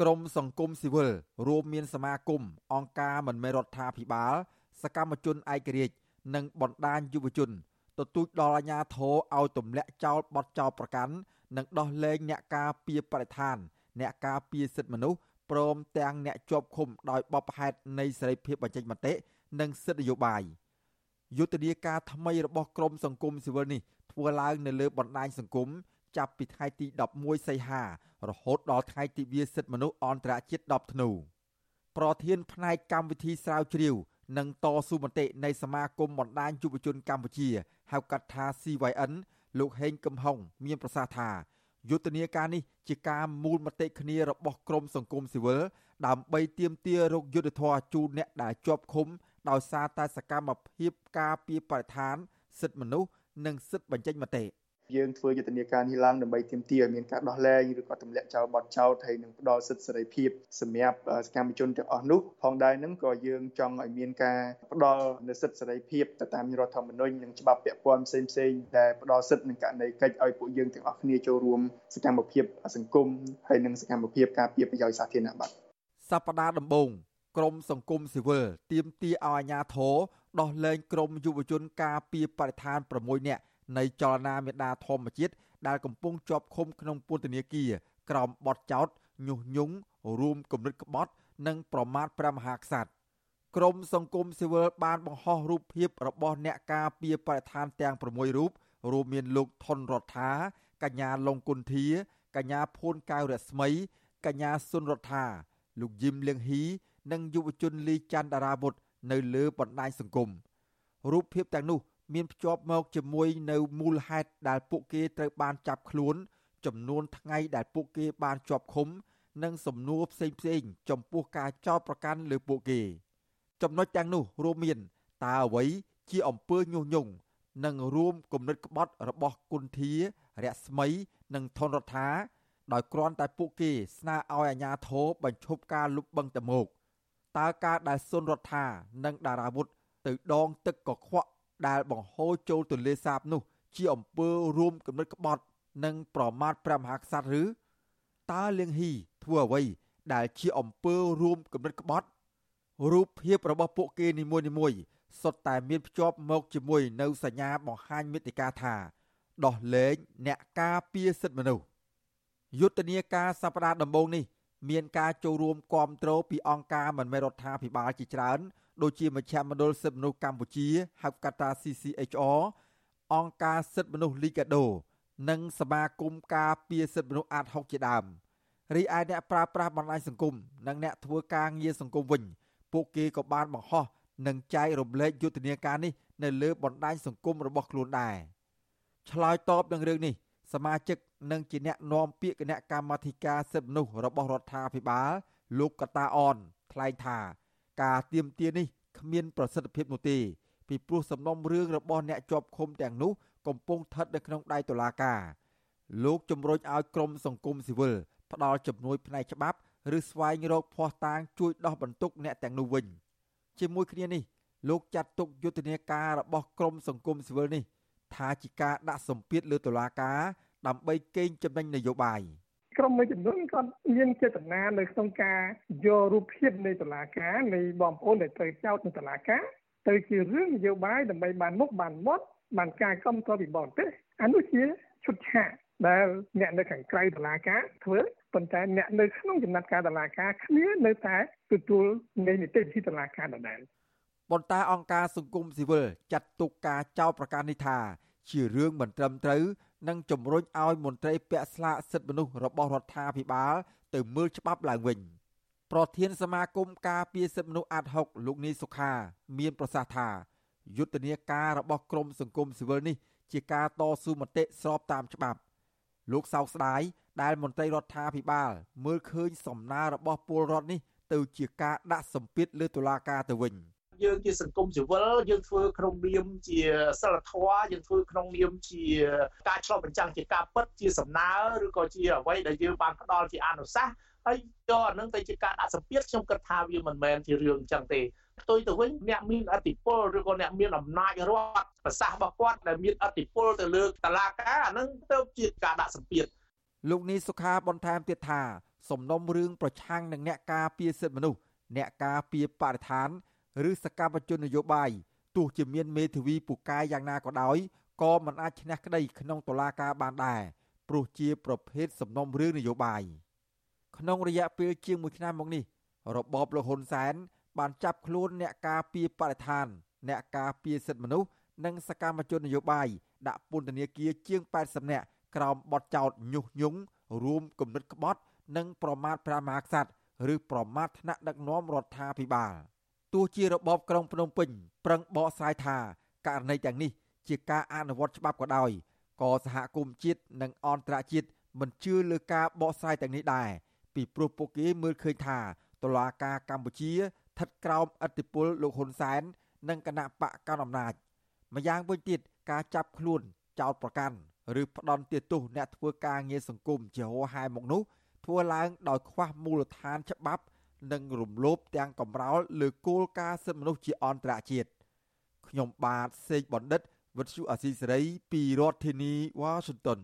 ក្រមសង្គមស៊ីវិលរួមមានសមាគមអង្គការមិនមែនរដ្ឋាភិបាល សកម្មជនឯករាជ្យនិងបណ្ដាញយុវជនទទូចដល់អាជ្ញាធរឲ្យទម្លាក់ចោលបទចោលប្រកាន់និងដោះលែងអ្នកការពារបរិស្ថាន អ្នកការពារសិទ្ធិមនុស្សព្រមទាំងអ្នកជាប់ឃុំដោយបបផែតនៃសេរីភាពបញ្ចេញមតិនិងសិទ្ធិនយោបាយយុទ្ធនាការថ្មីរបស់ក្រមសង្គមស៊ីវិលនេះធ្វើឡើងនៅលើបណ្ដាញសង្គម ចាប់ពីថ្ងៃទី11សីហារហូតដល់ថ្ងៃទិវាសិទ្ធិមនុស្សអន្តរជាតិ10ធ្នូប្រធានផ្នែកកម្មវិធីស្រាវជ្រាវនិងតស៊ូមតិនៃសមាគមបណ្ដាញយុវជនកម្ពុជាហៅកាត់ថា CYN លោកហេងកំហុងមានប្រសាសន៍ថាយុទ្ធនាការនេះជាការមូលមតិគ្នារបស់ក្រមសង្គមស៊ីវិលដើម្បីទាមទាររកយុទ្ធធរជូនអ្នកដែលជាប់ឃុំដោយសារតែសកម្មភាពការពារបរិស្ថានសិទ្ធិមនុស្សនិងសិទ្ធិបញ្ចេញមតិ យើងធ្វើយុទ្ធនាការនេះឡើងដើម្បីទាមទារឲ្យមានការដោះលែងឬក៏ទម្លាក់ចោលបទចោទហើយនឹងផ្ដល់សិទ្ធិសេរីភាពសម្រាប់សកម្មជនទាំងអស់នោះផងដែរនឹងក៏យើងចង់ឲ្យមានការផ្ដល់នូវសិទ្ធិសេរីភាពទៅតាមរដ្ឋធម្មនុញ្ញនិងច្បាប់ពាក់ព័ន្ធផ្សេងផ្សេងដែលផ្ដល់សិទ្ធិនឹងករណីកិច្ចឲ្យពួកយើងទាំងអស់គ្នាចូលរួមសកម្មភាពសង្គមហើយនិងសកម្មភាពការពារប្រយោជន៍សាធារណៈបាទសប្តាហ៍ដំបូងក្រមសង្គមស៊ីវិលទាមទារឲ្យអាជ្ញាធរដោះលែងក្រមយុវជនការពារបរិស្ថាន6នាក់ នៃចលនាមេដាធម្មជាតិដែលកំពុងជាប់ឃុំក្នុងពន្ធនាគារក្រោមបទចោទញុះញង់រួមគំនិតក្បត់ និងប្រមាថព្រះមហាក្សត្រក្រមសង្គមស៊ីវិលបានបង្ហោះរូបភាពរបស់អ្នកការពារបរិស្ថានទាំង6រូបរួមមានលោកថនរដ្ឋាកញ្ញាលងគុន្ធា កញ្ញាភួនកៅរស្មី កញ្ញាសុនរដ្ឋាលោកយឹមលៀងហ៊ីនិងយុវជនលីច័ន្ទតារាវុធនៅលើបណ្ដាញសង្គមរូបភាពទាំងនោះ មានភ្ជាប់មកជាមួយនៅមូលហេតុដែលពួកគេត្រូវបានចាប់ខ្លួន ចំនួនថ្ងៃដែលពួកគេបានជាប់ឃុំ និងសំណួរផ្សេងផ្សេងចំពោះការចោទប្រកាន់លើពួកគេ ចំណុចទាំងនោះរួមមានតើអ្វីជាអំពើញុះញង់និងរួមគំនិតក្បត់របស់គុន្ធារស្មី និងថនរដ្ឋាដោយគ្រាន់តែពួកគេស្នើឲ្យអាជ្ញាធរបញ្ឈប់ការលុបបង្តមកតើការដែលសុនរដ្ឋានិងតារាវុធទៅដងទឹកកខ្វក់ ដែលបង្ហូរចូលទន្លេសាបនោះ ជាអំពើរួមគំនិតក្បត់ និងប្រមាថព្រះមហាក្សត្រឬតើលៀងហ៊ីធ្វើអ្វីដែលជាអំពើរួមគំនិតក្បត់រូបភាពរបស់ពួកគេនីមួយៗសុទ្ធតែមានភ្ជាប់មកជាមួយនៅសញ្ញាបង្ហាញមេតិកាថាដោះលែងអ្នកការពារសិទ្ធិមនុស្សយុទ្ធនាការសប្តាហ៍ដំបូងនេះ មានការចូលរួមគ្រប់គ្រងពីអង្គការមិនមែនរដ្ឋាភិបាលជាច្រើន ដូចជាមជ្ឈមណ្ឌលសិទ្ធិមនុស្សកម្ពុជាហៅកាត់ថា CCHR អង្គការសិទ្ធិមនុស្សលីកាដូ និងសមាគមការពារសិទ្ធិមនុស្សអាត6ជាដើមរីឯអ្នកប្រើប្រាស់បណ្ដាញសង្គមនិងអ្នកធ្វើការងារសង្គមវិញពួកគេក៏បានបង្ហោះនិងចែករំលែកយុទ្ធនាការនេះនៅលើបណ្ដាញសង្គមរបស់ខ្លួនដែរឆ្លើយតបនឹងរឿងនេះសមាជិកនិងជាអ្នកនាំពាក្យគណៈកម្មាធិការសិទ្ធិមនុស្សរបស់រដ្ឋាភិបាលលោកកតាអនថ្លែងថា ការទៀមទានេះគ្មានប្រសិទ្ធភាពនោះទេពីព្រោះសំណុំរឿងរបស់អ្នកជាប់ឃុំទាំងនោះកំពុងស្ថិតនៅក្នុងដៃតុលាការលោកជំរុញឲ្យក្រមសង្គមស៊ីវិលផ្ដល់ជំនួយផ្នែកច្បាប់ឬស្វែងរកភ័ស្តុតាងជួយដោះបន្ទុកអ្នកទាំងនោះវិញជាមួយគ្នានេះលោកចាត់ទុកយុទ្ធនាការរបស់ក្រមសង្គមស៊ីវិលនេះ ថាជាការដាក់សម្ពាធលើតុលាការដើម្បីកេងចំណេញនយោបាយ ក្រុមមួយចំនួនគាត់មានចេតនានៅក្នុងការយករូបភាពនៃតុលាការនៃបងប្អូនដែលត្រូវចោទនៅតុលាការទៅជារឿងនយោបាយដើម្បីបានមុខបានមាត់បានការគ្រប់គ្រងពីបរទេសអានោះជាឈុតឆាកដែលអ្នកនៅខាងក្រៅតុលាការធ្វើប៉ុន្តែអ្នកនៅក្នុងចំណាត់ការតុលាការគ្នានៅតែទទួលនៃនីតិវិធីតុលាការដដែលប៉ុន្តែអង្គការសង្គមស៊ីវិលចាត់ទុកការចោទប្រកាន់នេះថា ជារឿងមិនត្រឹមត្រូវនិងជំរុញឲ្យមន្ត្រីពាក់ស្លាកសិទ្ធិមនុស្សរបស់រដ្ឋាភិបាល ទៅមើលច្បាប់ឡើងវិញប្រធានសមាគមការពារសិទ្ធិមនុស្សអាត់ហុកលោកនីសុខា មានប្រសាសន៍ថាយុទ្ធនាការរបស់ក្រមសង្គមស៊ីវិលនេះ ជាការតស៊ូមតិស្របតាមច្បាប់ លោកសោកស្ដាយដែលមន្ត្រីរដ្ឋាភិបាល មើលឃើញសំណើរបស់ពលរដ្ឋនេះទៅជាការដាក់សម្ពាធលើតុលាការទៅវិញ។ យើងជាសង្គមស៊ីវិលយើងធ្វើក្នុងនាមជាសិលធម៌យើងធ្វើក្នុងនាមជាការឆ្លុះបញ្ចាំងជាការពិតជាសំណើឬក៏ជាអ្វីដែលយើងបានផ្ដល់ជាអនុសាសន៍ហើយយកអានឹងទៅជាការដាក់សម្ពាធខ្ញុំគិតថាវាមិនមែនជារឿងអញ្ចឹងទេផ្ទុយទៅវិញអ្នកមានអធិបុលឬក៏អ្នកមានអំណាចរដ្ឋប្រសាសន៍របស់គាត់ដែលមានអធិបុលទៅលើតឡាការអានឹងទៅជាការដាក់សម្ពាធលោកនេះសុខាបន្ថែមទៀតថា សំណុំរឿងប្រឆាំងនឹងអ្នកការពារសិទ្ធិមនុស្សអ្នកការពារបរិស្ថាន ឬសកម្មជននយោបាយទោះជាមានមេធាវីពូកែយ៉ាងណាក៏ដោយក៏មិនអាចឈ្នះក្តីក្នុងតុលាការបានដែរព្រោះជាប្រភេទសំណុំរឿងនយោបាយក្នុងរយៈពេលជាង1ឆ្នាំមកនេះរបបលោកហ៊ុនសែនបានចាប់ខ្លួនអ្នកការពារបរិស្ថាន អ្នកការពារសិទ្ធិមនុស្សនិងសកម្មជននយោបាយដាក់ពន្ធនាគារជាង80នាក់ក្រោមបទចោទញុះញង់រួមគំនិតក្បត់ និងប្រមាថព្រះមហាក្សត្រឬប្រមាថថ្នាក់ដឹកនាំរដ្ឋាភិបាល ទោះជារបបក្រុងភ្នំពេញប្រឹងបកស្រាយថាករណីទាំងនេះជាការអនុវត្តច្បាប់ក៏ដោយក៏សហគមន៍ជាតិនិងអន្តរជាតិមិនជឿលើការបកស្រាយទាំងនេះដែរពីព្រោះពួកគេមើលឃើញថាតុលាការកម្ពុជាស្ថិតក្រោមឥទ្ធិពលលោកហ៊ុនសែននិងគណៈបកកណ្ដាលអំណាចម្យ៉ាងវិញទៀតការចាប់ខ្លួនចោតប្រកាន់ឬផ្ដន់ទោសអ្នកធ្វើការងារសង្គមជាហោហែមកនោះធ្វើឡើងដោយខ្វះមូលដ្ឋានច្បាប់ និងរំលោភទាំងកំរោលលើគោលការណ៍សិទ្ធិមនុស្សជាអន្តរជាតិខ្ញុំបាទសេកបណ្ឌិតវិទ្យុអាស៊ីសេរីពីរដ្ឋធានីវ៉ាស៊ីនតោន